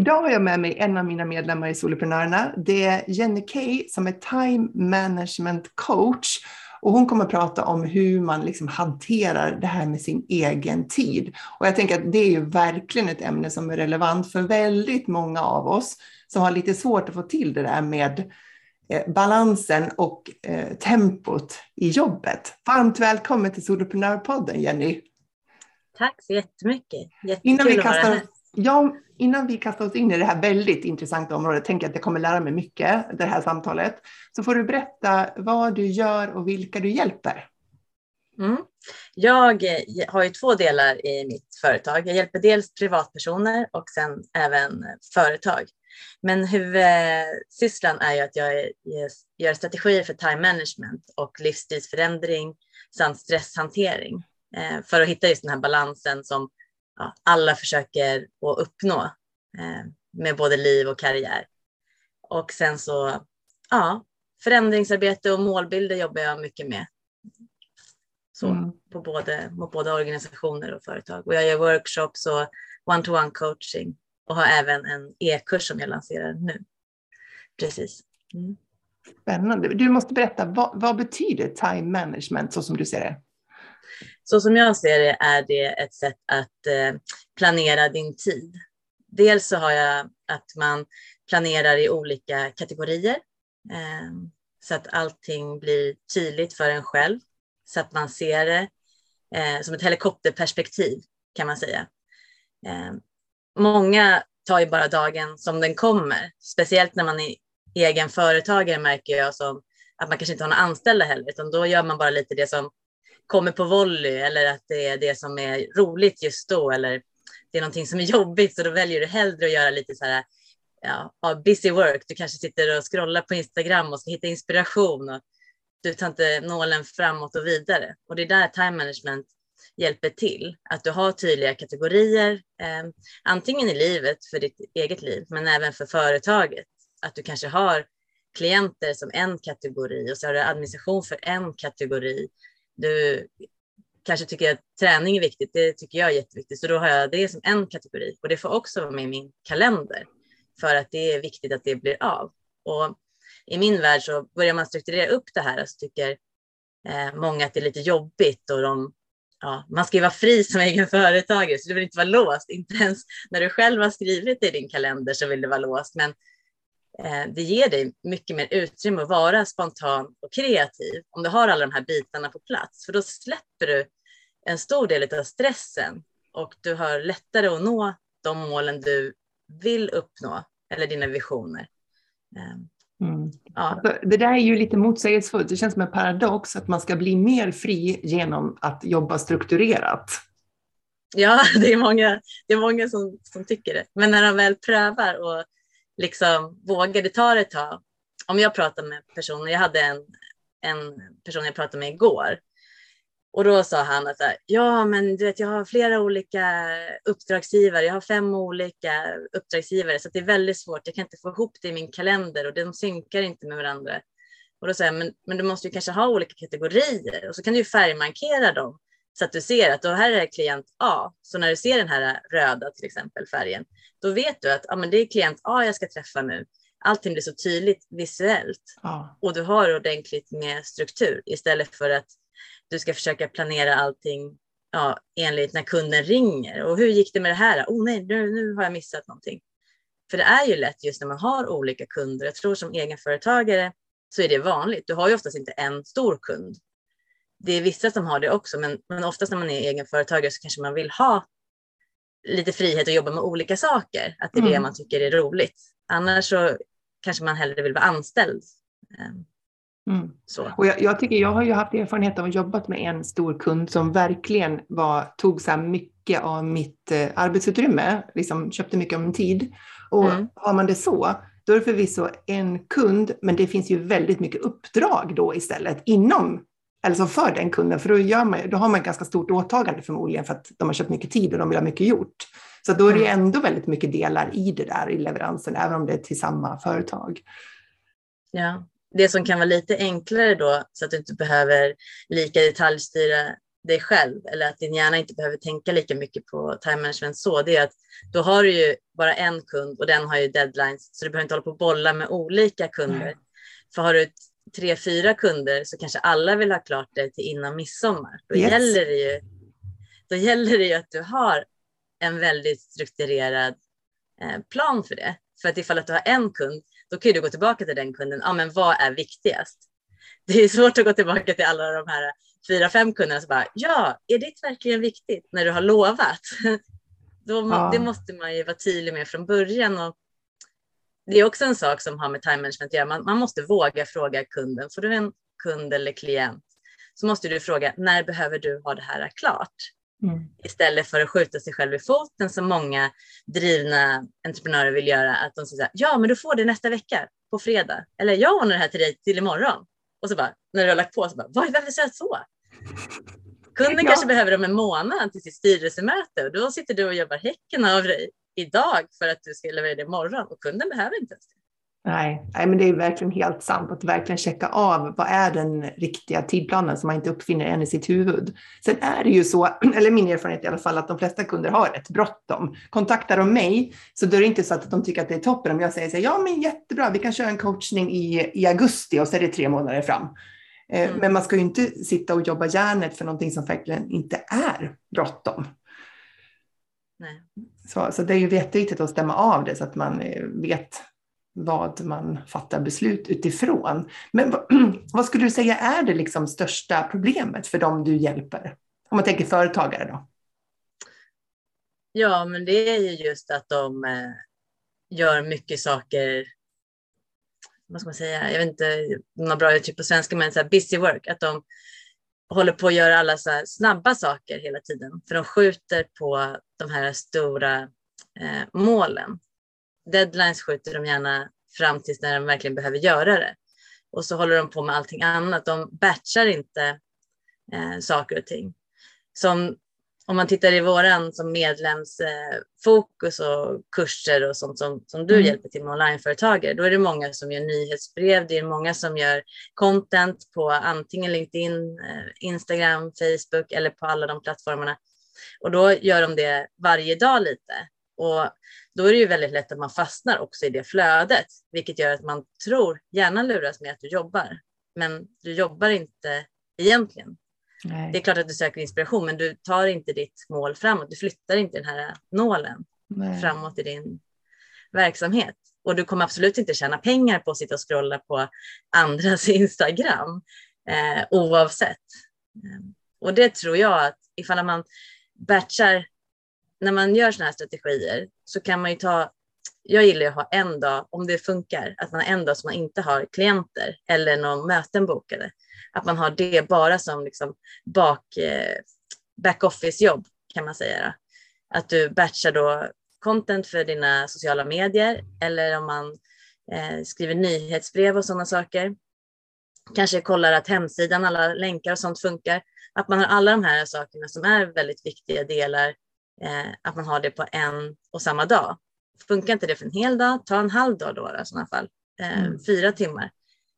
Idag har jag med mig en av mina medlemmar i Soloprenörerna. Det är Jenny Kay som är time management coach. Och hon kommer att prata om hur man liksom hanterar det här med sin egen tid. Och jag tänker att det är ju verkligen ett ämne som är relevant för väldigt många av oss som har lite svårt att få till det där med eh, balansen och eh, tempot i jobbet. Varmt välkommen till Soloprenörpodden Jenny. Tack så jättemycket. Jättekul Innan vi kastar Ja, innan vi kastar oss in i det här väldigt intressanta området, tänker jag att jag kommer lära mig mycket det här samtalet. Så får du berätta vad du gör och vilka du hjälper. Mm. Jag eh, har ju två delar i mitt företag. Jag hjälper dels privatpersoner och sen även företag. Men huvudsysslan är ju att jag gör strategier för time management och livsstilsförändring samt stresshantering eh, för att hitta just den här balansen som ja, alla försöker att uppnå eh, med både liv och karriär. Och sen så, ja, förändringsarbete och målbilder jobbar jag mycket med. Så mm. på både, på både organisationer och företag. Och jag gör workshops och one-to-one coaching och har även en e-kurs som jag lanserar nu. Precis. Mm. Spännande. Du måste berätta, vad, vad betyder time management så som du ser det? Så som jag ser det är det ett sätt att eh, planera din tid. Dels så har jag att man planerar i olika kategorier eh, så att allting blir tydligt för en själv så att man ser det eh, som ett helikopterperspektiv kan man säga. Många tar ju bara dagen som den kommer, speciellt när man är egen företagare märker jag som att man kanske inte har några anställda heller, utan då gör man bara lite det som kommer på volley eller att det är det som är roligt just då eller det är någonting som är jobbigt så då väljer du hellre att göra lite så här ja, busy work. Du kanske sitter och scrollar på Instagram och ska hitta inspiration och du tar inte nålen framåt och vidare. Och det är där time management hjälper till, att du har tydliga kategorier, eh, antingen i livet för ditt eget liv, men även för företaget. Att du kanske har klienter som en kategori och så har du administration för en kategori du kanske tycker att träning är viktigt, det tycker jag är jätteviktigt, så då har jag det som en kategori. Och det får också vara med i min kalender för att det är viktigt att det blir av. Och i min värld så börjar man strukturera upp det här så tycker eh, många att det är lite jobbigt och de, ja, man ska ju vara fri som egen företagare så du vill inte vara låst, inte ens när du själv har skrivit i din kalender så vill du vara låst, men det ger dig mycket mer utrymme att vara spontan och kreativ om du har alla de här bitarna på plats. För då släpper du en stor del av stressen och du har lättare att nå de målen du vill uppnå eller dina visioner. Eh, mm. Ja. Det där är ju lite motsägelsefullt. Det känns som en paradox att man ska bli mer fri genom att jobba strukturerat. Ja, det är många, det är många som, som tycker det. Men när de väl prövar och liksom vågade ta det ett tag. Om jag pratar med personer, jag hade en, en person jag pratade med igår och då sa han att ja, men du vet, jag har flera olika uppdragsgivare. Jag har fem olika uppdragsgivare, så det är väldigt svårt. Jag kan inte få ihop det i min kalender och de synkar inte med varandra. Och då sa jag, men, men du måste ju kanske ha olika kategorier och så kan du ju färgmarkera dem så att du ser att då här är klient A. Så när du ser den här röda till exempel färgen, då vet du att ja, men det är klient A jag ska träffa nu. Allting blir så tydligt visuellt ja. och du har ordentligt med struktur istället för att du ska försöka planera allting ja, enligt när kunden ringer. Och hur gick det med det här? Oh nej, nu, nu har jag missat någonting. För det är ju lätt just när man har olika kunder. Jag tror som egenföretagare så är det vanligt. Du har ju oftast inte en stor kund det är vissa som har det också, men, men oftast när man är egenföretagare så kanske man vill ha lite frihet att jobba med olika saker, att det är mm. det man tycker är roligt. Annars så kanske man hellre vill vara anställd. Ehm, mm. Så. Och jag, jag, tycker, jag har ju haft erfarenhet av att jobbat med en stor kund som verkligen var, tog så mycket av mitt eh, arbetsutrymme, liksom köpte mycket av min tid. Och mm. har man det så, då är det förvisso en kund, men det finns ju väldigt mycket uppdrag då istället inom, alltså för den kunden, för då, gör man, då har man ett ganska stort åtagande förmodligen för att de har köpt mycket tid och de vill ha mycket gjort. Så då är det mm. ändå väldigt mycket delar i det där i leveransen, även om det är till samma företag. Ja, det som kan vara lite enklare då, så att du inte behöver lika detaljstyra dig själv eller att din hjärna inte behöver tänka lika mycket på time management så, det är att då har du ju bara en kund och den har ju deadlines, så du behöver inte hålla på och bolla med olika kunder. Mm. För har du tre, fyra kunder så kanske alla vill ha klart det till innan midsommar. Då, yes. gäller det ju, då gäller det ju att du har en väldigt strukturerad eh, plan för det. För att ifall att du har en kund, då kan du gå tillbaka till den kunden. Ja, men vad är viktigast? Det är svårt att gå tillbaka till alla de här fyra, fem kunderna och bara, ja, är det verkligen viktigt när du har lovat? Då, ja. Det måste man ju vara tydlig med från början. Och det är också en sak som har med time management att göra. Man, man måste våga fråga kunden. Får du en kund eller klient så måste du fråga, när behöver du ha det här klart? Mm. Istället för att skjuta sig själv i foten som många drivna entreprenörer vill göra. Att de säger ja men du får det nästa vecka på fredag. Eller jag ordnar det här till dig till imorgon. Och så bara, när du har lagt på så bara, varför sa jag så? Kunden ja. kanske behöver om en månad till sitt styrelsemöte och då sitter du och jobbar häcken av dig idag för att du ska leverera det imorgon och kunden behöver inte ens det. Nej, nej, men det är verkligen helt sant att verkligen checka av vad är den riktiga tidplanen som man inte uppfinner än i sitt huvud. Sen är det ju så, eller min erfarenhet i alla fall, att de flesta kunder har rätt bråttom. Kontaktar de mig så då är det inte så att de tycker att det är toppen om jag säger så här, ja men jättebra, vi kan köra en coachning i, i augusti och så är det tre månader fram. Eh, mm. Men man ska ju inte sitta och jobba hjärnet för någonting som verkligen inte är bråttom. Så, så det är ju jätteviktigt att stämma av det så att man eh, vet vad man fattar beslut utifrån. Men vad skulle du säga är det liksom största problemet för dem du hjälper? Om man tänker företagare då. Ja, men det är ju just att de eh, gör mycket saker. Vad ska man säga? Jag vet inte något bra uttryck på svenska, men så busy work. Att de håller på att göra alla så snabba saker hela tiden, för de skjuter på de här stora eh, målen deadlines skjuter de gärna fram tills när de verkligen behöver göra det. Och så håller de på med allting annat. De batchar inte eh, saker och ting. Som om man tittar i våran som medlemsfokus eh, och kurser och sånt som, som du mm. hjälper till med onlineföretagare, då är det många som gör nyhetsbrev, det är många som gör content på antingen LinkedIn, eh, Instagram, Facebook eller på alla de plattformarna. Och då gör de det varje dag lite. Och då är det ju väldigt lätt att man fastnar också i det flödet, vilket gör att man tror, gärna luras med att du jobbar, men du jobbar inte egentligen. Nej. Det är klart att du söker inspiration, men du tar inte ditt mål framåt. Du flyttar inte den här nålen Nej. framåt i din verksamhet. Och du kommer absolut inte tjäna pengar på att sitta och scrolla på andras Instagram eh, oavsett. Ehm, och det tror jag att ifall man batchar när man gör sådana här strategier så kan man ju ta, jag gillar att ha en dag, om det funkar, att man har en dag som man inte har klienter eller någon möten bokade. Att man har det bara som liksom bak, eh, back jobb kan man säga. Att du batchar då content för dina sociala medier eller om man eh, skriver nyhetsbrev och sådana saker. Kanske kollar att hemsidan, alla länkar och sånt funkar. Att man har alla de här sakerna som är väldigt viktiga delar eh, att man har det på en och samma dag. Funkar inte det för en hel dag, ta en halv dag då i sådana fall. Eh, mm. Fyra timmar.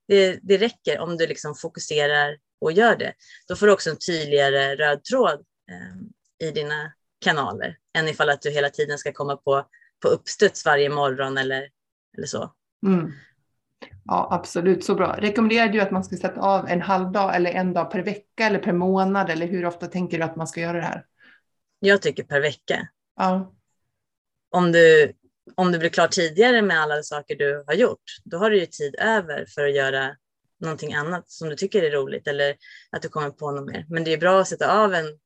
Det, det räcker om du liksom fokuserar och gör det. Då får du också en tydligare röd tråd eh, i dina kanaler än ifall att du hela tiden ska komma på, på uppstuds varje morgon eller, eller så. Mm. Ja, absolut. Så bra. Rekommenderar du att man ska sätta av en halv dag eller en dag per vecka eller per månad? Eller hur ofta tänker du att man ska göra det här? Jag tycker per vecka. Ja. Om, du, om du blir klar tidigare med alla saker du har gjort, då har du ju tid över för att göra någonting annat som du tycker är roligt eller att du kommer på något mer. Men det är bra att sätta av en,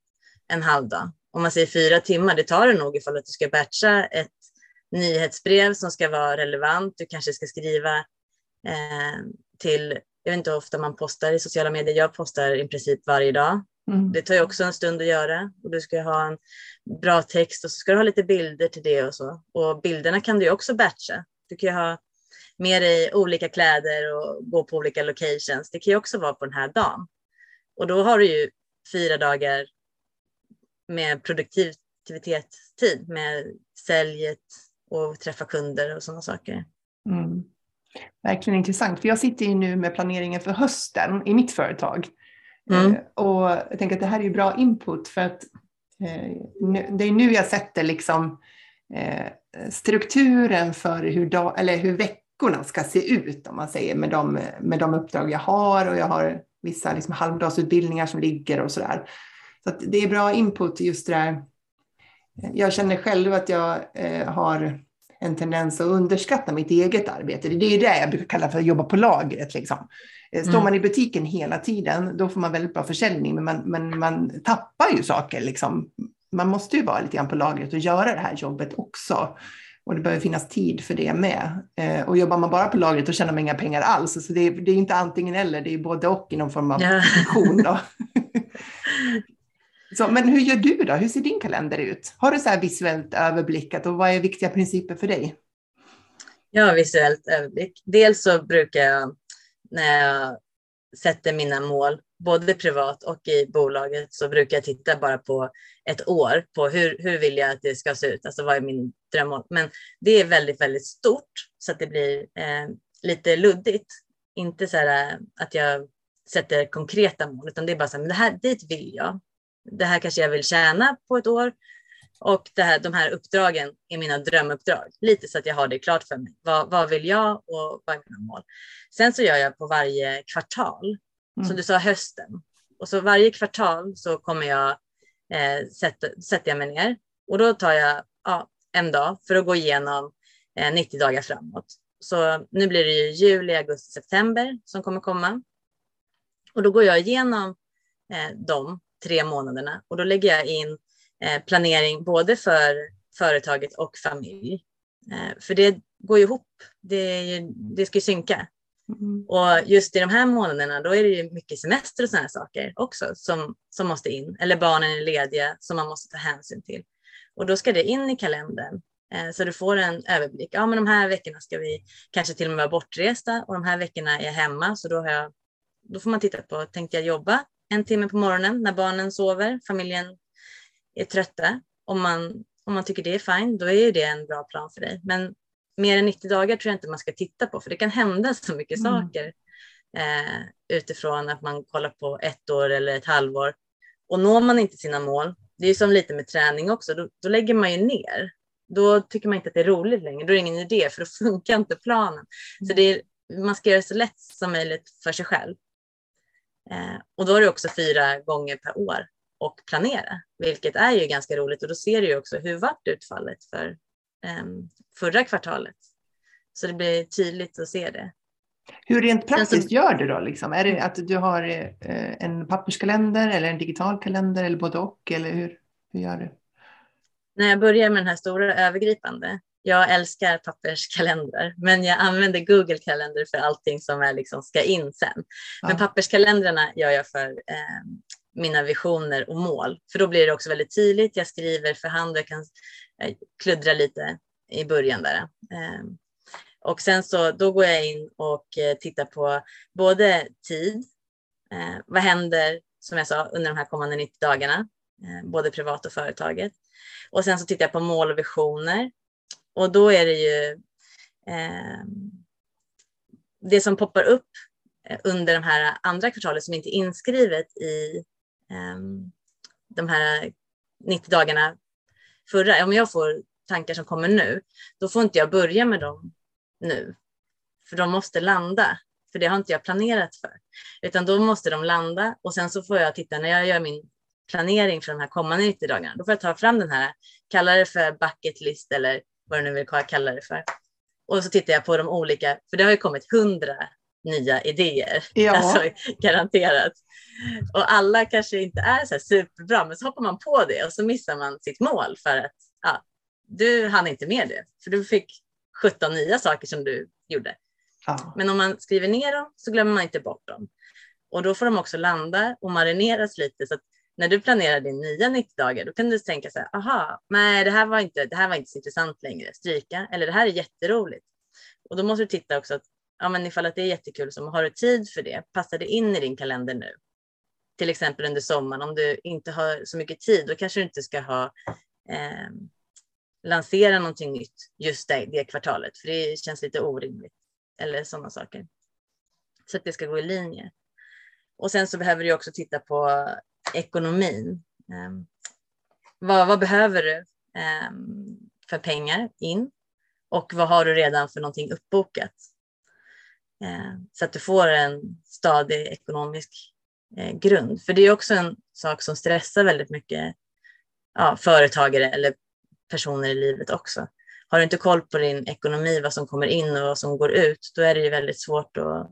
en halv dag. Om man säger fyra timmar, det tar det nog ifall att du ska batcha ett nyhetsbrev som ska vara relevant. Du kanske ska skriva eh, till, jag vet inte hur ofta man postar i sociala medier, jag postar i princip varje dag. Mm. Det tar ju också en stund att göra och du ska ha en bra text och så ska du ha lite bilder till det och så. Och bilderna kan du också batcha. Du kan ju ha med dig olika kläder och gå på olika locations. Det kan ju också vara på den här dagen. Och då har du ju fyra dagar med produktivitetstid med säljet och träffa kunder och sådana saker. Mm. Verkligen intressant, för jag sitter ju nu med planeringen för hösten i mitt företag. Mm. Eh, och jag tänker att det här är ju bra input för att eh, det är nu jag sätter liksom eh, strukturen för hur, dag, eller hur veckorna ska se ut om man säger med de, med de uppdrag jag har och jag har vissa liksom halvdagsutbildningar som ligger och sådär. Så att det är bra input just det där. Jag känner själv att jag har en tendens att underskatta mitt eget arbete. Det är ju det jag brukar kalla för att jobba på lagret. Liksom. Eh, står mm. man i butiken hela tiden, då får man väldigt bra försäljning, men man, men man tappar ju saker. Liksom. Man måste ju vara lite grann på lagret och göra det här jobbet också. Och det behöver finnas tid för det med. Eh, och jobbar man bara på lagret, då tjänar man inga pengar alls. Så det är, det är inte antingen eller, det är både och i någon form av ja. funktion. Då. Så, men hur gör du då? Hur ser din kalender ut? Har du så här visuellt överblickat och vad är viktiga principer för dig? Jag har visuellt överblick. Dels så brukar jag när jag sätter mina mål, både privat och i bolaget, så brukar jag titta bara på ett år på hur, hur vill jag att det ska se ut? Alltså vad är min drömmål? Men det är väldigt, väldigt stort så att det blir eh, lite luddigt. Inte så här eh, att jag sätter konkreta mål, utan det är bara så här, men det här, dit vill jag det här kanske jag vill tjäna på ett år och det här, de här uppdragen är mina drömuppdrag. Lite så att jag har det klart för mig. Vad, vad vill jag och vad är mina mål? Sen så gör jag på varje kvartal, mm. som du sa hösten. Och så varje kvartal så kommer jag, eh, sätter, sätter jag mig ner och då tar jag ja, en dag för att gå igenom eh, 90 dagar framåt. Så nu blir det ju juli, augusti, september som kommer komma. Och då går jag igenom eh, dem tre månaderna och då lägger jag in planering både för företaget och familj. Eh, för det går ju ihop. Det, ju, det ska ju synka. Mm. Och just i de här månaderna då är det ju mycket semester och sådana saker också som, som måste in. Eller barnen är lediga som man måste ta hänsyn till. Och då ska det in i kalendern eh, så du får en överblick. Ja, men de här veckorna ska vi kanske till och med vara bortresta och de här veckorna är jag hemma så då, har jag, då får man titta på, tänkte jag jobba en timme på morgonen när barnen sover, familjen är trötta. Om man, om man tycker det är fine, då är det en bra plan för dig. Men mer än 90 dagar tror jag inte man ska titta på, för det kan hända så mycket mm. saker eh, utifrån att man kollar på ett år eller ett halvår. Och når man inte sina mål, det är som lite med träning också, då, då lägger man ju ner. Då tycker man inte att det är roligt längre, då är det ingen idé, för då funkar inte planen. Så det är, man ska göra det så lätt som möjligt för sig själv. Eh, och då är det också fyra gånger per år och planera, vilket är ju ganska roligt. Och då ser du ju också hur vart utfallet för eh, förra kvartalet. Så det blir tydligt att se det. Hur rent praktiskt som... gör du då? Liksom? Är det att du har eh, en papperskalender eller en digital kalender eller både och? Eller hur, hur gör du? När jag börjar med den här stora övergripande jag älskar papperskalendrar, men jag använder Google Calendar för allting som är liksom ska in sen. Ja. Men papperskalendrarna gör jag för eh, mina visioner och mål, för då blir det också väldigt tydligt. Jag skriver för hand och jag kan eh, kluddra lite i början där. Eh, och sen så då går jag in och eh, tittar på både tid, vad händer som jag sa under de här kommande 90 dagarna, både privat och företaget. Och sen så tittar jag på mål och visioner och då är det ju eh, det som poppar upp under de här andra kvartalet som inte är inskrivet i Ehm, de här 90 dagarna förra. Om jag får tankar som kommer nu, då får inte jag börja med dem nu. För de måste landa, för det har inte jag planerat för. Utan då måste de landa och sen så får jag titta när jag gör min planering för de här kommande 90 dagarna. Då får jag ta fram den här, kalla det för bucket list eller vad du nu vill kalla det för. Och så tittar jag på de olika, för det har ju kommit hundra nya idéer, ja. alltså, garanterat. Och alla kanske inte är så superbra, men så hoppar man på det och så missar man sitt mål för att ja, du hann inte med det, för du fick 17 nya saker som du gjorde. Ja. Men om man skriver ner dem så glömmer man inte bort dem. Och då får de också landa och marineras lite så att när du planerar din nya 90 dagar, då kan du tänka så här, aha, nej, det här var inte, det här var inte så intressant längre, stryka, eller det här är jätteroligt. Och då måste du titta också att ja, men ifall att det är jättekul, så har du tid för det? Passar det in i din kalender nu? Till exempel under sommaren, om du inte har så mycket tid, då kanske du inte ska ha eh, lansera någonting nytt just det, det kvartalet, för det känns lite orimligt. Eller sådana saker. Så att det ska gå i linje. Och sen så behöver du också titta på ekonomin. Eh, vad, vad, behöver du eh, för pengar in? Och vad har du redan för någonting uppbokat? Uh, så att du får en stadig ekonomisk uh, grund. För det är också en sak som stressar väldigt mycket ja, företagare eller personer i livet också. Har du inte koll på din ekonomi, vad som kommer in och vad som går ut, då är det ju väldigt svårt att,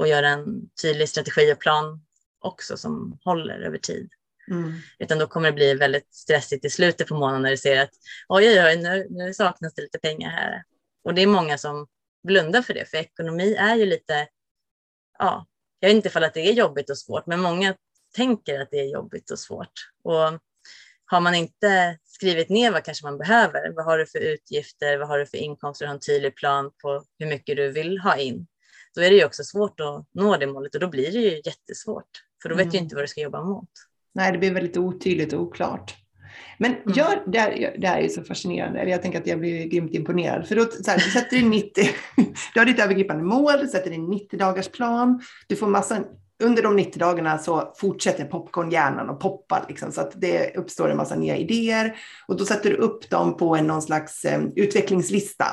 att göra en tydlig strategi och plan också som håller över tid. Mm. Utan då kommer det bli väldigt stressigt i slutet på månaden när du ser att oj, oj, oj, nu, nu saknas det lite pengar här. Och det är många som blundar för det, för ekonomi är ju lite, ja, jag vet inte ifall att det är jobbigt och svårt, men många tänker att det är jobbigt och svårt. Och har man inte skrivit ner vad kanske man behöver, vad har du för utgifter, vad har du för inkomster, har en tydlig plan på hur mycket du vill ha in, då är det ju också svårt att nå det målet och då blir det ju jättesvårt, för då vet mm. du inte vad du ska jobba mot. Nej, det blir väldigt otydligt och oklart. Men mm. gör, det, här, det här är så fascinerande, jag tänker att jag blir grymt imponerad. För då, så här, du sätter in 90, du har ditt övergripande mål, du sätter din 90 dagars plan, du får massa under de 90 dagarna så fortsätter popcornhjärnan att poppa, liksom, så att det uppstår en massa nya idéer. Och då sätter du upp dem på en någon slags eh, utvecklingslista.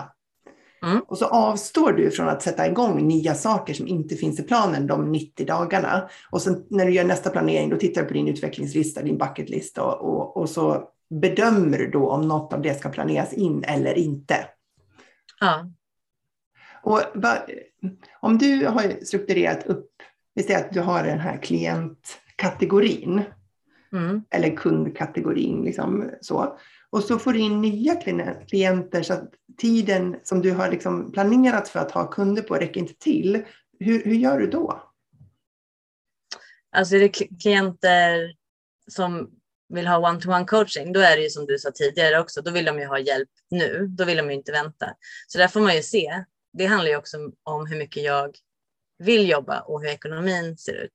Mm. Och så avstår du från att sätta igång nya saker som inte finns i planen de 90 dagarna. Och sen när du gör nästa planering, då tittar du på din utvecklingslista, din bucketlista och, och, och så bedömer du då om något av det ska planeras in eller inte. Ja. Och om du har strukturerat upp vi säger att du har den här klientkategorin. Mm. Eller kundkategorin. Liksom, så. Och så får du in nya klienter så att tiden som du har liksom planerat för att ha kunder på räcker inte till. Hur, hur gör du då? Alltså är det klienter som vill ha one-to-one coaching, då är det ju som du sa tidigare också, då vill de ju ha hjälp nu, då vill de ju inte vänta. Så där får man ju se. Det handlar ju också om hur mycket jag vill jobba och hur ekonomin ser ut.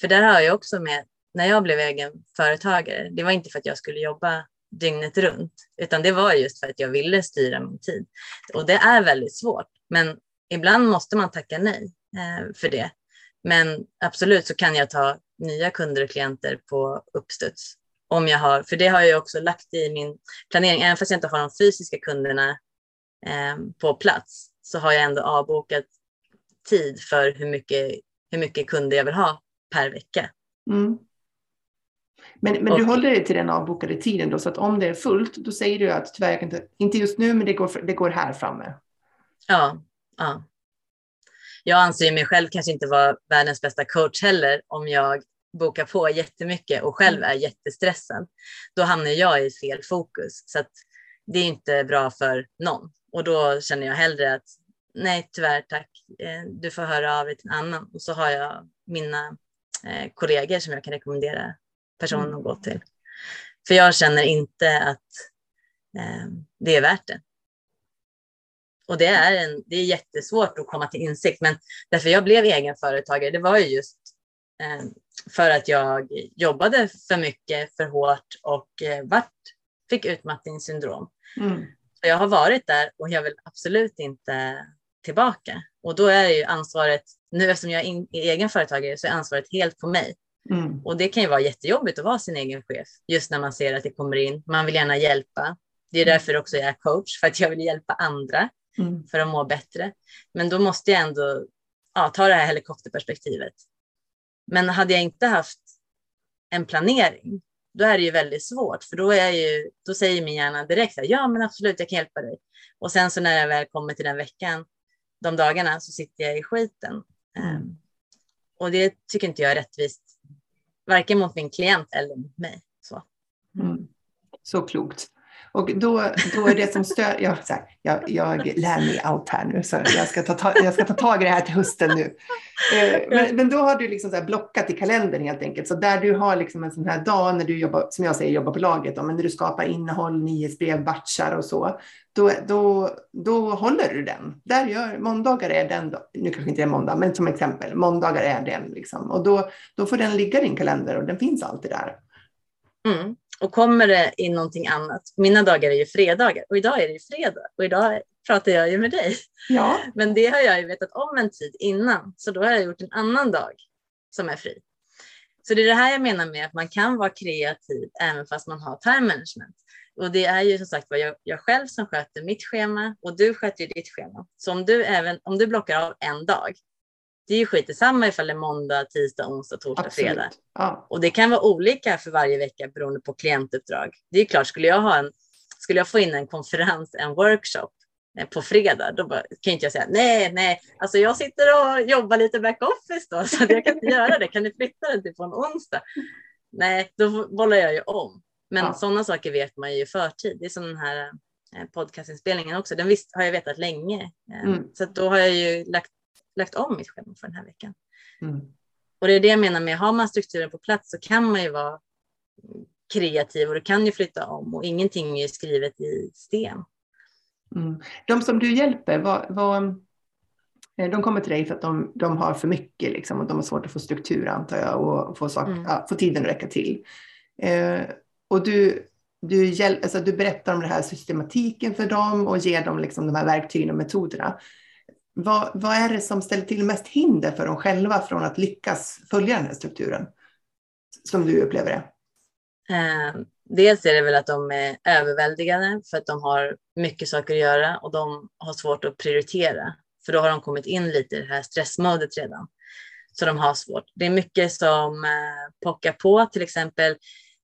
För där har jag också med, när jag blev egen företagare, det var inte för att jag skulle jobba dygnet runt, utan det var just för att jag ville styra min tid. Och det är väldigt svårt, men ibland måste man tacka nej eh, för det. Men absolut så kan jag ta nya kunder och klienter på uppstuds. Om jag har, för det har jag också lagt i min planering, även fast jag inte har de fysiska kunderna eh, på plats, så har jag ändå avbokat tid för hur mycket, hur mycket kunder jag vill ha per vecka. Mm. Men, men och, du håller dig till den avbokade tiden då, så att om det är fullt, då säger du att tyvärr, inte, inte just nu, men det går, det går här framme. Ja, ja. Jag anser mig själv kanske inte vara världens bästa coach heller om jag bokar på jättemycket och själv är jättestressad. Då hamnar jag i fel fokus. Så att det är inte bra för någon. Och då känner jag hellre att nej tyvärr tack, eh, du får höra av dig till en annan. Och så har jag mina eh, kollegor som jag kan rekommendera personen mm. att gå till. För jag känner inte att eh, det är värt det. Och det är, en, det är jättesvårt att komma till insikt, men därför jag blev egenföretagare, det var ju just eh, för att jag jobbade för mycket, för hårt och eh, vart, fick utmattningssyndrom. Mm. Så jag har varit där och jag vill absolut inte tillbaka. Och då är ju ansvaret, nu eftersom jag är egen företagare så är ansvaret helt på mig. Mm. Och det kan ju vara jättejobbigt att vara sin egen chef just när man ser att det kommer in. Man vill gärna hjälpa. Det är mm. därför också jag är coach, för att jag vill hjälpa andra mm. för att må bättre. Men då måste jag ändå ja, ta det här helikopterperspektivet. Men hade jag inte haft en planering, då är det ju väldigt svårt, för då, är ju, då säger min hjärna direkt att ja, men absolut, jag kan hjälpa dig. Och sen så när jag väl kommer till den veckan, de dagarna så sitter jag i skiten. Um, och det tycker inte jag är rättvist, varken mot min klient eller mot mig. Så, mm. så klokt. Och då, då är det som stör... Ja, så här, jag, jag lär mig allt här nu, så jag ska ta, jag ska ta tag i det här till hösten nu. Eh, men, men, då har du liksom så blockat i kalendern helt enkelt. Så där du har liksom en sån här dag när du jobbar, som jag säger, jobbar på laget, då, men när du skapar innehåll, nyhetsbrev, batchar och så, då, då, då håller du den. Där gör, måndagar är den, nu kanske inte är måndag, men som exempel, måndagar är den. Liksom. Och då, då får den ligga i din kalender och den finns alltid där. Mm. Och kommer det in någonting annat, mina dagar är ju fredagar och idag är det ju fredag och idag pratar jag ju med dig. Ja. Men det har jag ju vetat om en tid innan, så då har jag gjort en annan dag som är fri. Så det är det här jag menar med att man kan vara kreativ även fast man har time management. Och det är ju som sagt jag, jag själv som sköter mitt schema och du sköter ju ditt schema. Så om du, även, om du blockar av en dag det är ju skit samma ifall det är måndag, tisdag, onsdag, torsdag, Absolut. fredag. Ja. Och det kan vara olika för varje vecka beroende på klientuppdrag. Det är klart, skulle jag, ha en, skulle jag få in en konferens, en workshop eh, på fredag, då bara, kan inte jag säga nej, nej, alltså jag sitter och jobbar lite backoffice då, så jag kan inte göra det. Kan ni flytta den till på en onsdag? Nej, då bollar jag ju om. Men ja. sådana saker vet man ju i förtid. Det är som den här eh, podcastinspelningen också. Den visst, har jag vetat länge. Eh, mm. Så då har jag ju lagt lagt om mitt schema för den här veckan. Mm. Och det är det jag menar med, har man strukturen på plats så kan man ju vara kreativ och du kan ju flytta om och ingenting är skrivet i sten. Mm. De som du hjälper, vad, vad, eh, de kommer till dig för att de, de har för mycket liksom, och de har svårt att få struktur antar jag och få, sak, mm. ja, få tiden att räcka till. Eh, och du, du, hjäl, alltså, du berättar om den här systematiken för dem och ger dem liksom, de här verktygen och metoderna. Vad, vad är det som ställer till mest hinder för dem själva från att lyckas följa den här strukturen? Som du upplever det? Eh, dels är det väl att de är överväldigade för att de har mycket saker att göra och de har svårt att prioritera. För då har de kommit in lite i det här stressmodet redan. Så de har svårt. Det är mycket som eh, pockar på, till exempel.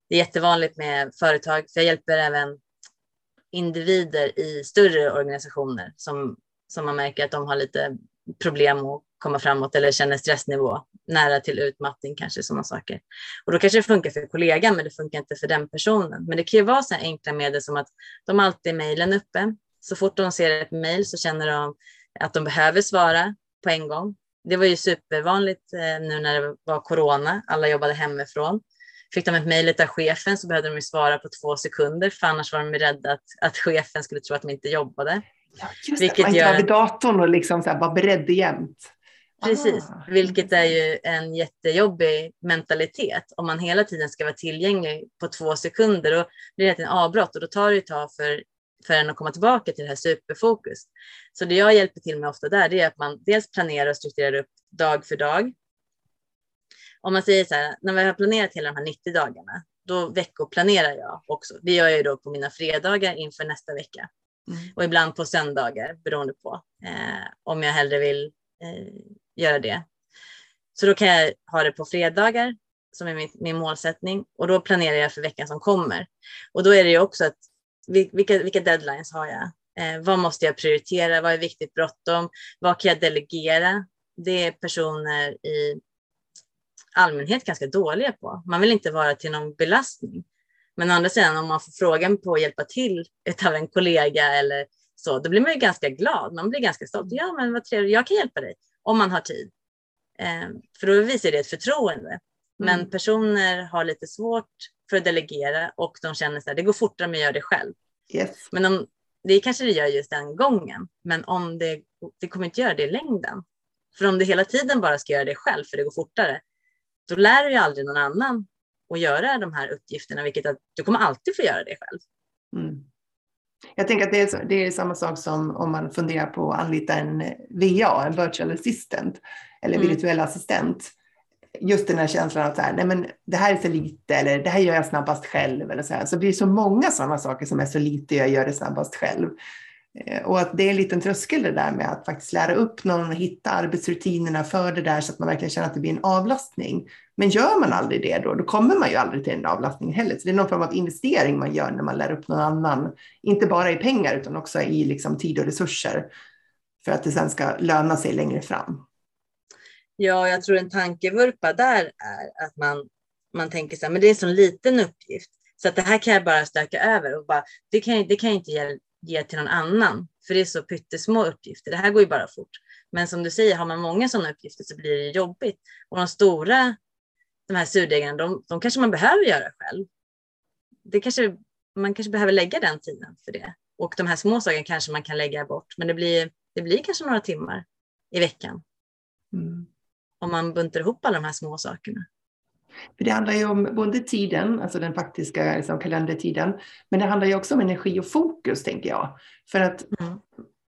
Det är jättevanligt med företag, för jag hjälper även individer i större organisationer som som man märker att de har lite problem att komma framåt eller känner stressnivå, nära till utmattning kanske, sådana saker. Och då kanske det funkar för kollegan, men det funkar inte för den personen. Men det kan ju vara så enkla medel som att de alltid är mejlen uppe. Så fort de ser ett mejl så känner de att de behöver svara på en gång. Det var ju supervanligt eh, nu när det var corona, alla jobbade hemifrån. Fick de ett mejl av chefen så behövde de ju svara på två sekunder, för annars var de rädda att, att chefen skulle tro att de inte jobbade. Ja, just vilket det, man gör... vid datorn och liksom så här, var beredd jämt. Precis, ah. vilket är ju en jättejobbig mentalitet. Om man hela tiden ska vara tillgänglig på två sekunder, då blir det ett avbrott och då tar det ett tag för, för en att komma tillbaka till det här superfokus. Så det jag hjälper till med ofta där, det är att man dels planerar och strukturerar upp dag för dag. Om man säger så här, när vi har planerat hela de här 90 dagarna, då veckoplanerar jag också. Det gör jag ju då på mina fredagar inför nästa vecka. Mm. Och ibland på söndagar beroende på eh, om jag hellre vill eh, göra det. Så då kan jag ha det på fredagar som är min, min, målsättning och då planerar jag för veckan som kommer. Och då är det ju också att vilka, vilka deadlines har jag? Eh, vad måste jag prioritera? Vad är viktigt bråttom? Vad kan jag delegera? Det är personer i allmänhet ganska dåliga på. Man vill inte vara till någon belastning. Men å andra sidan om man får frågan på att hjälpa till av en kollega eller så, då blir man ju ganska glad. Man blir ganska stolt. Ja, men vad trevligt, jag kan hjälpa dig om man har tid. Eh, för då visar det ett förtroende. Men mm. personer har lite svårt för att delegera och de känner att det går fortare om jag gör det själv. Yes. Men om, det kanske det gör just den gången, men om det, det kommer inte göra det i längden. För om du hela tiden bara ska göra det själv för det går fortare, då lär du ju aldrig någon annan och göra de här uppgifterna, vilket att du kommer alltid få göra det själv. Mm. Jag tänker att det är, det är samma sak som om man funderar på att anlita en VA, en virtual assistant eller mm. virtuell assistent. Just den här känslan att så här, nej men det här är så lite eller det här gör jag snabbast själv. Eller så, här. så det blir så många sådana saker som är så lite, jag gör det snabbast själv. Eh, och att det är en liten tröskel det där med att faktiskt lära upp någon och hitta arbetsrutinerna för det där så att man verkligen känner att det blir en avlastning. Men gör man aldrig det då, då kommer man ju aldrig till en avlastning heller. Så det är någon form av investering man gör när man lär upp någon annan. Inte bara i pengar utan också i liksom tid och resurser. För att det sen ska löna sig längre fram. Ja, jag tror en tankevurpa där är att man, man tänker så här, men det är en så liten uppgift. Så att det här kan jag bara stöka över och bara, det kan jag, det kan jag inte ge, till någon annan, för det är så pyttesmå uppgifter. Det här går ju bara fort. Men som du säger, har man många sådana uppgifter så blir det jobbigt. Och de stora, de här surdegarna, de, de kanske man behöver göra själv. Det kanske, man kanske behöver lägga den tiden för det. Och de här små sakerna kanske man kan lägga bort, men det blir, det blir kanske några timmar i veckan. Mm. Om man buntar ihop alla de här små sakerna. För det handlar ju om både tiden, alltså den faktiska liksom, kalendertiden, men det handlar ju också om energi och fokus, tänker jag. För att mm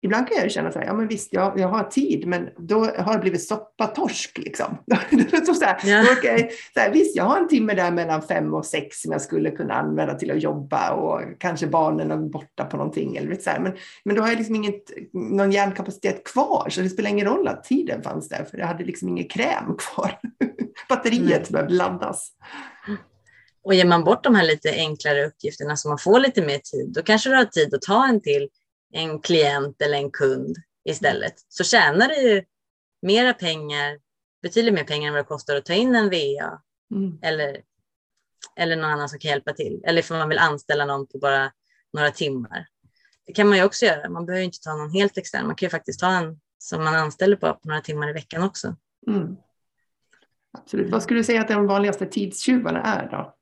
ibland kan jag känna så här, ja men visst, jag, jag har tid, men då har det blivit soppatorsk liksom. så här, yeah. okay, så här, visst, jag har en timme där mellan fem och sex som jag skulle kunna använda till att jobba och kanske barnen är borta på någonting. Eller så här. Men, men då har jag liksom inget, någon hjärnkapacitet kvar, så det spelar ingen roll att tiden fanns där, för jag hade liksom ingen kräm kvar. Batteriet mm. behövde laddas. Och ger man bort de här lite enklare uppgifterna så man får lite mer tid, då kanske du har tid att ta en till en klient eller en kund istället så tjänar du ju mera pengar, betydligt mer pengar än vad det kostar att ta in en VA mm. eller, eller någon annan som kan hjälpa till. Eller för man vill anställa någon på bara några timmar. Det kan man ju också göra. Man behöver inte ta någon helt extern. Man kan ju faktiskt ta en som man anställer på, på några timmar i veckan också. Mm. Absolut. Vad skulle du säga att de vanligaste tidstjuvarna är då?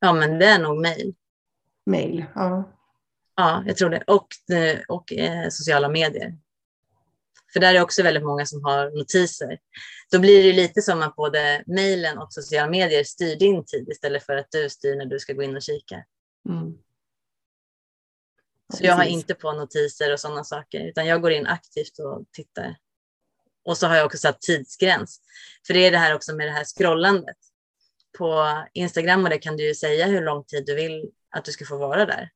Ja, men det är nog mejl. Mejl, ja. Ja, jag tror det. Och, eh, och eh, sociala medier. För där är också väldigt många som har notiser. Då blir det lite som att både mejlen och sociala medier styr din tid istället för att du styr när du ska gå in och kika. Mm. Så jag har inte på notiser och sådana saker, utan jag går in aktivt och tittar. Och så har jag också satt tidsgräns. För det är det här också med det här scrollandet. På Instagram och det kan du ju säga hur lång tid du vill att du ska få vara där.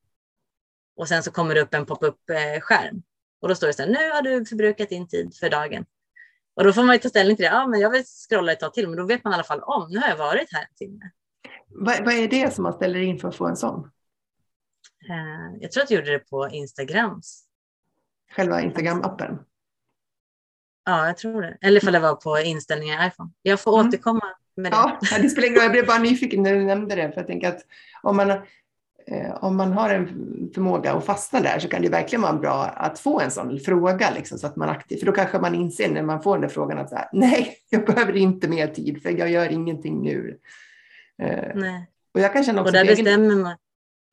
Och sen så kommer det upp en pop-up-skärm. Och då står det så här, nu har du förbrukat din tid för dagen. Och då får man ju ta ställning till det. Ja, men jag vill scrolla ett tag till, men då vet man i alla fall om, nu har jag varit här en timme. Vad, vad är det som man ställer in för att få en sån? Uh, jag tror att jag gjorde det på Instagrams. Själva Instagram-appen? Ja, jag tror det. Eller ifall det var på inställningar i iPhone. Jag får mm. återkomma med det. Ja, det spelar ingen roll. Jag blev bara nyfiken när du nämnde det. För jag tänker att om man Eh, om man har en förmåga att fastna där så kan det verkligen vara bra att få en sån fråga, liksom, så att man aktivt, för då kanske man inser när man får den där frågan att så här, nej, jag behöver inte mer tid för jag gör ingenting nu. Eh, nej. Och jag kan känna också och där bestämmer man.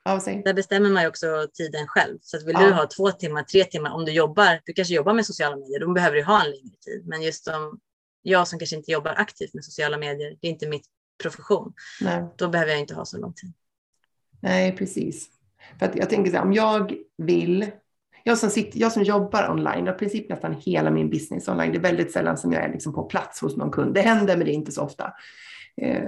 Ja, där bestämmer man ju också tiden själv. Så att vill ja. du ha två timmar, tre timmar, om du jobbar, du kanske jobbar med sociala medier, då behöver du ha en längre tid. Men just om jag som kanske inte jobbar aktivt med sociala medier, det är inte mitt profession, Nej. då behöver jag inte ha så lång tid. Nej, precis. För att jag tänker så här, om jag vill, jag som, sitter, jag som jobbar online, i princip nästan hela min business online, det är väldigt sällan som jag är liksom på plats hos någon kund. Det händer, men det är inte så ofta. Eh,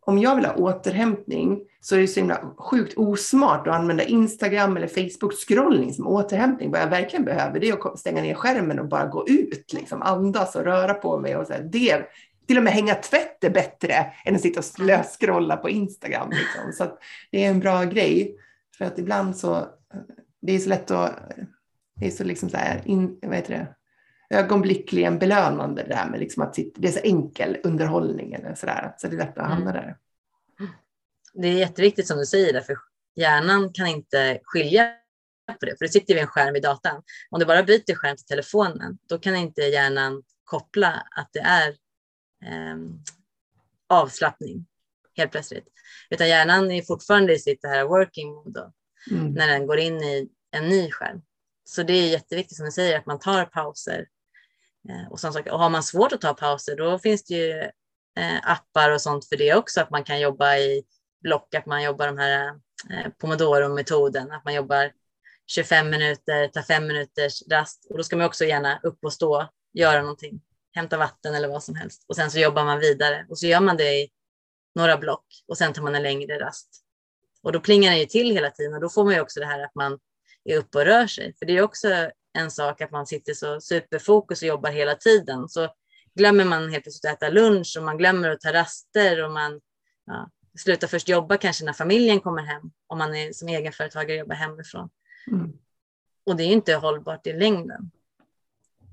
om jag vill ha återhämtning så är det så himla sjukt osmart att använda Instagram eller Facebook-scrollning som återhämtning. Vad jag verkligen behöver det är att stänga ner skärmen och bara gå ut, liksom andas och röra på mig. Och så här. Det till och med hänga tvätt är bättre än att sitta och slöskrolla på Instagram. Liksom. Så det är en bra grej. För att ibland så, det är så lätt att, det är så liksom så här, in, vad heter det, ögonblickligen belönande det där med liksom att sitta, det är så enkel underhållning eller så där, så det är lätt att hamna där. Det är jätteviktigt som du säger, för hjärnan kan inte skilja på det, för det sitter vid en skärm i datan. Om du bara byter skärm till telefonen, då kan inte hjärnan koppla att det är avslappning helt plötsligt. Utan hjärnan är fortfarande i sitt här working mode mm. när den går in i en ny skärm. Så det är jätteviktigt som du säger att man tar pauser. Eh, och, sånt. och har man svårt att ta pauser då finns det ju eh, appar och sånt för det också. Att man kan jobba i block, att man jobbar de här eh, pomodoro-metoden, att man jobbar 25 minuter, tar fem minuters rast och då ska man också gärna upp och stå, göra någonting hämta vatten eller vad som helst. Och sen så jobbar man vidare och så gör man det i några block och sen tar man en längre rast. Och då plingar det ju till hela tiden och då får man ju också det här att man är uppe och rör sig. För det är också en sak att man sitter så superfokus och jobbar hela tiden. Så glömmer man helt plötsligt att äta lunch och man glömmer att ta raster och man ja, slutar först jobba kanske när familjen kommer hem om man är som egenföretagare jobbar hemifrån. Mm. Och det är inte hållbart i längden.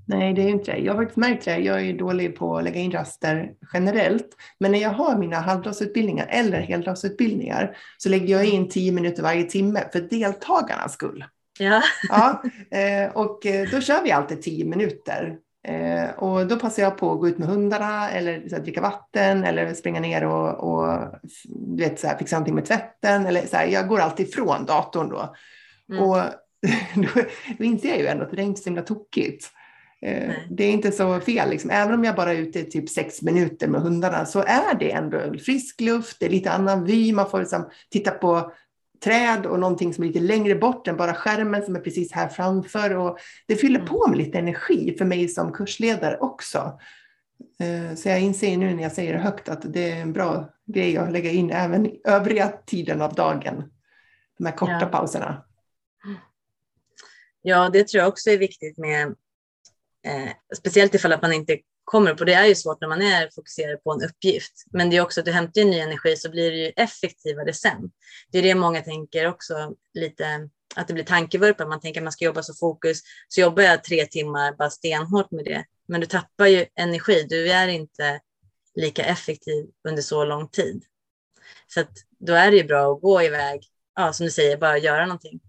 Nej, det är inte det. Jag har faktiskt märkt det. Jag är dålig på att lägga in raster generellt. Men när jag har mina halvdagsutbildningar eller heldagsutbildningar så lägger jag in tio minuter varje timme för deltagarnas skull. Ja. ja eh, och eh, då kör vi alltid tio minuter. Eh, och då passar jag på att gå ut med hundarna eller så här, dricka vatten eller springa ner och, och du vet, så här, fixa någonting med tvätten. Eller, så här, jag går alltid ifrån datorn då. Mm. Och då, då inser jag ju ändå att det är inte så himla tokigt. Eh, det är inte så fel, liksom. även om jag bara är ute typ sex minuter med hundarna så är det ändå frisk luft, det är lite annan vy, man får liksom titta på träd och någonting som är lite längre bort än bara skärmen som är precis här framför. Och det fyller mm. på med lite energi för mig som kursledare också. Eh, så jag inser nu när jag säger det högt att det är en bra grej att lägga in även övriga tiden av dagen. De här korta ja. pauserna. Ja, det tror jag också är viktigt med, eh, speciellt ifall att man inte kommer upp. Och det är ju svårt när man är fokuserad på en uppgift. Men det är också att du hämtar ny energi så blir det ju effektivare sen. Det är det många tänker också lite att det blir tankevurpa. Man tänker att man ska jobba så fokus. Så jobbar jag tre timmar bara stenhårt med det. Men du tappar ju energi. Du är inte lika effektiv under så lång tid. Så att då är det ju bra att gå iväg, ja, som du säger, bara göra någonting.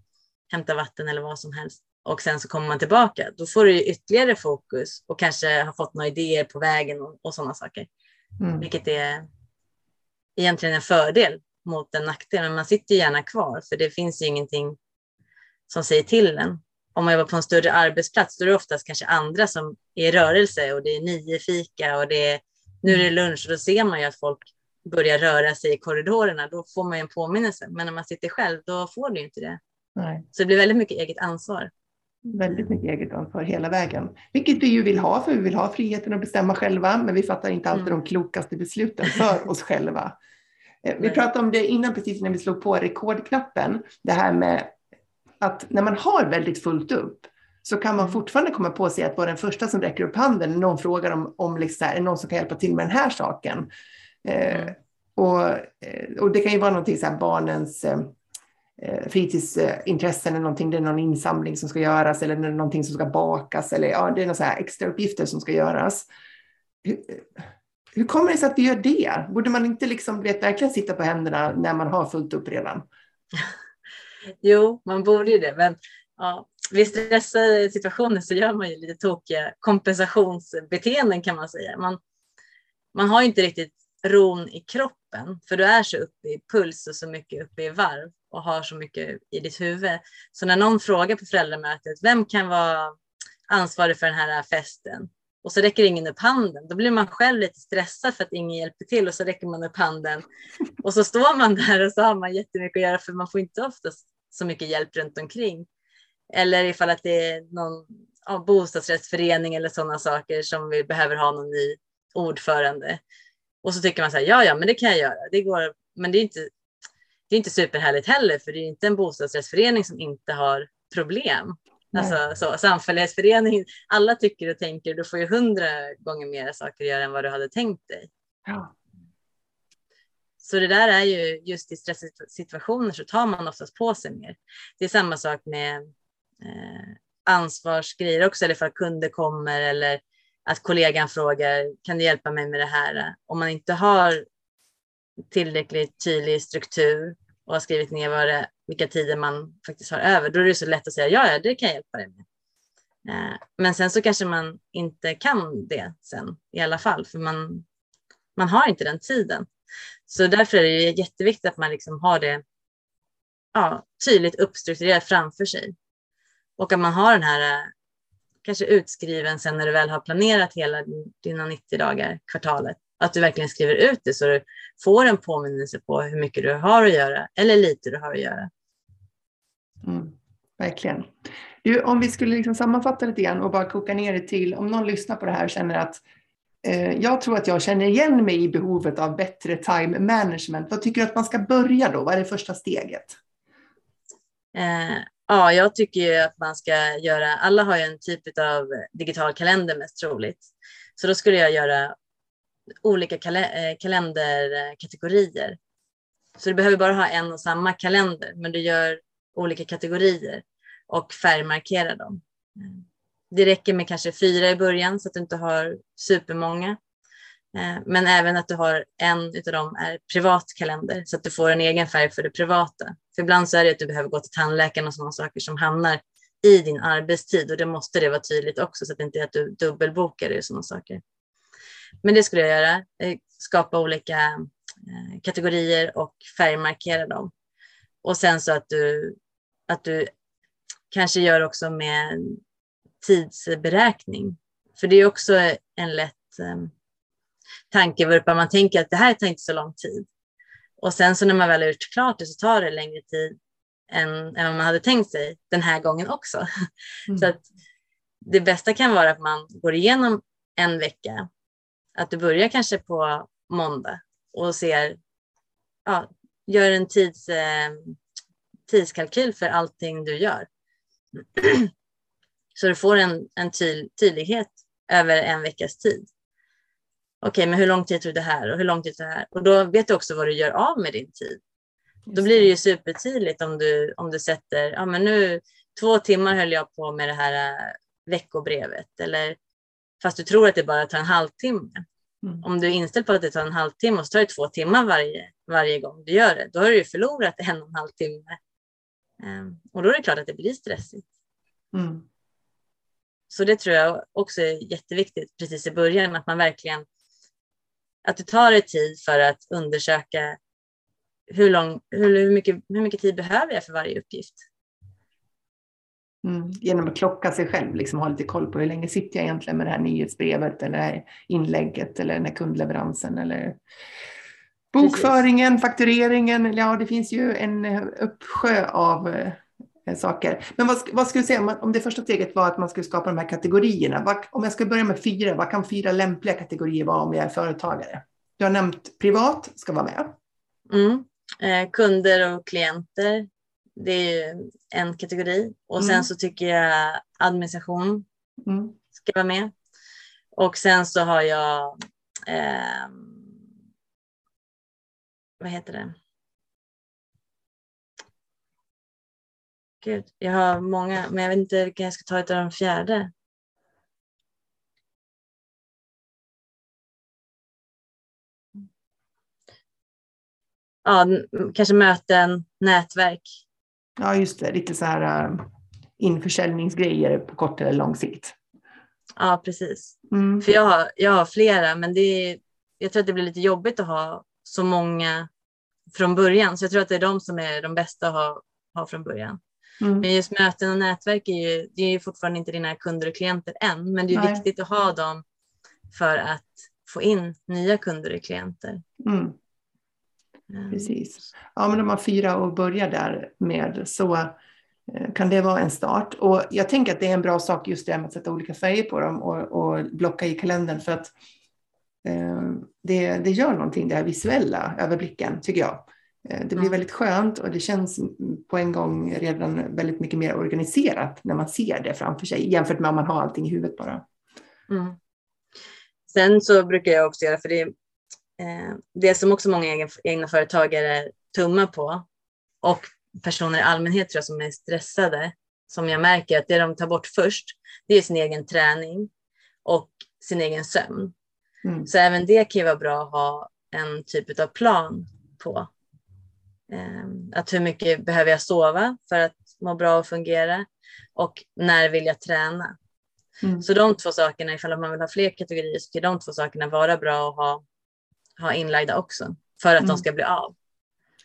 Hämta vatten eller vad som helst och sen så kommer man tillbaka, då får du ytterligare fokus och kanske har fått några idéer på vägen och, och sådana saker. Mm. Vilket är egentligen en fördel mot en nackdel, men man sitter gärna kvar för det finns ju ingenting som säger till en. Om man jobbar på en större arbetsplats då är det oftast kanske andra som är i rörelse och det är nio fika och det är, nu är det lunch och då ser man ju att folk börjar röra sig i korridorerna. Då får man ju en påminnelse, men när man sitter själv då får du inte det. Nej. Så det blir väldigt mycket eget ansvar väldigt mycket eget ansvar hela vägen. Vilket vi ju vill ha, för vi vill ha friheten att bestämma själva, men vi fattar inte alltid mm. de klokaste besluten för oss själva. Eh, vi pratade om det innan, precis när vi slog på rekordknappen, det här med att när man har väldigt fullt upp så kan man mm. fortfarande komma på sig att vara den första som räcker upp handen när någon frågar om, om liksom, är någon som kan hjälpa till med den här saken. Eh, mm. och, eh, och det kan ju vara någonting så här barnens Eh, Eh, fritidsintressen eller någonting, det är någon insamling som ska göras eller det är någonting som ska bakas eller ja, det är några extra uppgifter som ska göras. Hur, eh, hur, kommer det sig att vi gör det? Borde man inte liksom, vet, verkligen sitta på händerna när man har fullt upp redan? Jo, man borde ju det, men ja, vid stressade situationer så gör man ju lite tokiga kompensationsbeteenden kan man säga. Man, man har inte riktigt ron i kroppen, för du är så uppe i puls och så mycket uppe i varv och har så mycket i ditt huvud. Så när någon frågar på föräldramötet, vem kan vara ansvarig för den här festen? Och så räcker ingen upp handen. Då blir man själv lite stressad för att ingen hjälper till och så räcker man upp handen. Och så står man där och så har man jättemycket att göra för man får inte oftast så mycket hjälp runt omkring. Eller ifall att det är någon ja, bostadsrättsförening eller sådana saker som vi behöver ha någon ny ordförande. Och så tycker man så här, ja, ja, men det kan jag göra. Det går, men det är inte, det är inte superhärligt heller, för det är inte en bostadsrättsförening som inte har problem. Alltså, så, samfällighetsförening, alla tycker och tänker, du får ju hundra gånger mer saker att göra än vad du hade tänkt dig. Ja. Så det där är ju just i stresssituationer så tar man oftast på sig mer. Det är samma sak med eh, ansvarsgrejer också, eller för kunder kommer eller att kollegan frågar, kan du hjälpa mig med det här? Om man inte har tillräckligt tydlig struktur och har skrivit ner vad det, vilka tider man faktiskt har över, då är det så lätt att säga ja, ja, det kan jag hjälpa dig med. Eh, men sen så kanske man inte kan det sen i alla fall, för man, man har inte den tiden. Så därför är det jätteviktigt att man liksom har det ja, tydligt uppstrukturerat framför sig. Och att man har den här eh, kanske utskriven sen när du väl har planerat hela dina 90 dagar, kvartalet. Att du verkligen skriver ut det så du får en påminnelse på hur mycket du har att göra eller lite du har att göra. Mm, verkligen. Du, om vi skulle liksom sammanfatta lite grann och bara koka ner det till, om någon lyssnar på det här och känner att eh, jag tror att jag känner igen mig i behovet av bättre time management. Vad tycker du att man ska börja då? Vad är det första steget? Eh, ja, jag tycker ju att man ska göra, alla har ju en typ av digital kalender mest troligt. Så då skulle jag göra olika kal eh, kalenderkategorier. Så du behöver bara ha en och samma kalender, men du gör olika kategorier och färgmarkerar dem. Eh, det räcker med kanske fyra i början så att du inte har supermånga. Eh, men även att du har en av dem är privat kalender så att du får en egen färg för det privata. För ibland så är det att du behöver gå till tandläkaren och sådana saker som hamnar i din arbetstid och det måste det vara tydligt också så att det inte är att du dubbelbokar det och sådana saker. Men det skulle jag göra, eh, skapa olika eh, kategorier och färgmarkera dem. Och sen så att du, att du kanske gör också med tidsberäkning. För det är också en lätt um, tankevurpa. Man tänker att det här tar inte så lång tid. Och sen så när man väl har gjort klart det så tar det längre tid än, än vad man hade tänkt sig den här gången också. Mm. Så att det bästa kan vara att man går igenom en vecka. Att du börjar kanske på måndag och ser, ja, gör en tids, eh, tidskalkyl för allting du gör. Så du får en, en tydlighet över en veckas tid. Okej, men hur lång tid tog det här och hur lång tid tog det här? Och då vet du också vad du gör av med din tid. Då blir det ju supertydligt om du, om du sätter, ja men nu två timmar höll jag på med det här äh, veckobrevet eller fast du tror att det bara tar en halvtimme. Mm. Om du är inställd på att det tar en halvtimme och så tar det två timmar varje, varje gång du gör det, då har du ju förlorat en och en halv timme. Um, och då är det klart att det blir stressigt. Mm. Så det tror jag också är jätteviktigt precis i början, att man verkligen att du tar dig tid för att undersöka hur, lång, hur, hur, mycket, hur mycket tid behöver jag för varje uppgift. Mm. Genom att klocka sig själv, liksom ha lite koll på hur länge sitter jag egentligen med det här nyhetsbrevet eller det här inlägget eller den här kundleveransen eller bokföringen, Precis. faktureringen. Ja, det finns ju en uppsjö av eh, Eh, saker. Men vad, vad skulle du säga om det första steget var att man skulle skapa de här kategorierna? Vad, om jag ska börja med fyra, vad kan fyra lämpliga kategorier vara om jag är företagare? Du har nämnt privat ska vara med. Mm. Eh, kunder och klienter, det är ju en kategori. Och mm. sen så tycker jag administration mm. ska vara med. Och sen så har jag, eh, vad heter det? Gud, jag har många, men jag vet inte vilken jag ska ta utav den fjärde. Ja, kanske möten, nätverk. Ja, just det. Lite så här uh, införsäljningsgrejer på kort eller lång sikt. Ja, precis. Mm. För jag har, jag har flera, men det är, jag tror att det blir lite jobbigt att ha så många från början. Så jag tror att det är de som är de bästa att ha, ha från början. Mm. Men just möten och nätverk är ju, det är ju fortfarande inte dina kunder och klienter än, men det är Nej. viktigt att ha dem för att få in nya kunder och klienter. Mm. Mm. Precis. Ja, men om man fyra och börjar där med så eh, kan det vara en start. Och jag tänker att det är en bra sak just det med att sätta olika färger på dem och, och blocka i kalendern för att eh, det, det gör någonting, det här visuella överblicken, tycker jag. Eh, det blir mm. väldigt skönt och det känns på en gång redan väldigt mycket mer organiserat när man ser det framför sig jämfört med om man har allting i huvudet bara. Mm. Sen så brukar jag också göra, för det, det som också många egna, egna företagare tummar på och personer i allmänhet tror jag som är stressade, som jag märker att det de tar bort först, det är sin egen träning och sin egen sömn. Mm. Så även det kan ju vara bra att ha en typ av plan på. Ehm, att hur mycket behöver jag sova för att må bra och fungera? Och när vill jag träna? Mm. Så de två sakerna, ifall man vill ha fler kategorier, så kan de två sakerna vara bra att ha, ha inlagda också för att mm. de ska bli av.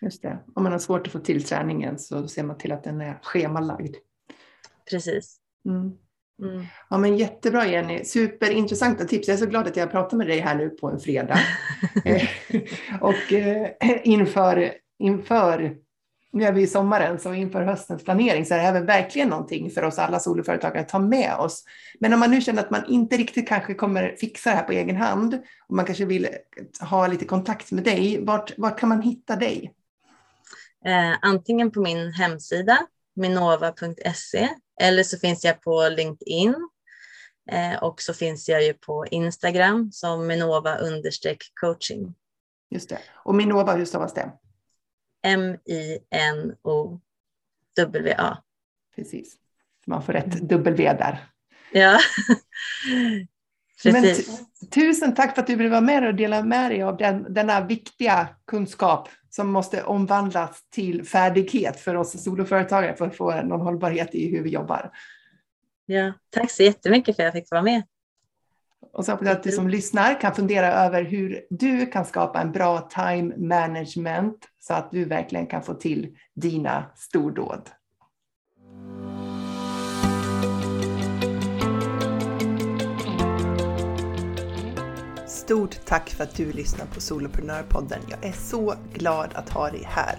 Just det. Om man har svårt att få till träningen så ser man till att den är schemalagd. Precis. Mm. Mm. Ja, men jättebra Jenny, superintressanta tips. Jag är så glad att jag pratar med dig här nu på en fredag. Eh, och eh, inför inför, nu är vi i sommaren, så inför höstens planering så är det här verkligen någonting för oss alla soloföretagare att ta med oss. Men om man nu känner att man inte riktigt kanske kommer fixa det här på egen hand och man kanske vill ha lite kontakt med dig, vart, vart kan man hitta dig? Eh, antingen på min hemsida minova.se eller så finns jag på LinkedIn eh, och så finns jag ju på Instagram som minova coaching. Just det. Och Minova, hur stavas det? M-I-N-O-W-A. Precis. Man får rätt W där. Ja. Men tusen tack för att du ville vara med och dela med dig av den, denna viktiga kunskap som måste omvandlas till färdighet för oss soloföretagare för att få någon hållbarhet i hur vi jobbar. Ja, tack så jättemycket för att jag fick vara med. Och så hoppas jag att du som lyssnar kan fundera över hur du kan skapa en bra time management så att du verkligen kan få till dina stordåd. Stort tack för att du lyssnar på Soloprenörpodden. Jag är så glad att ha dig här.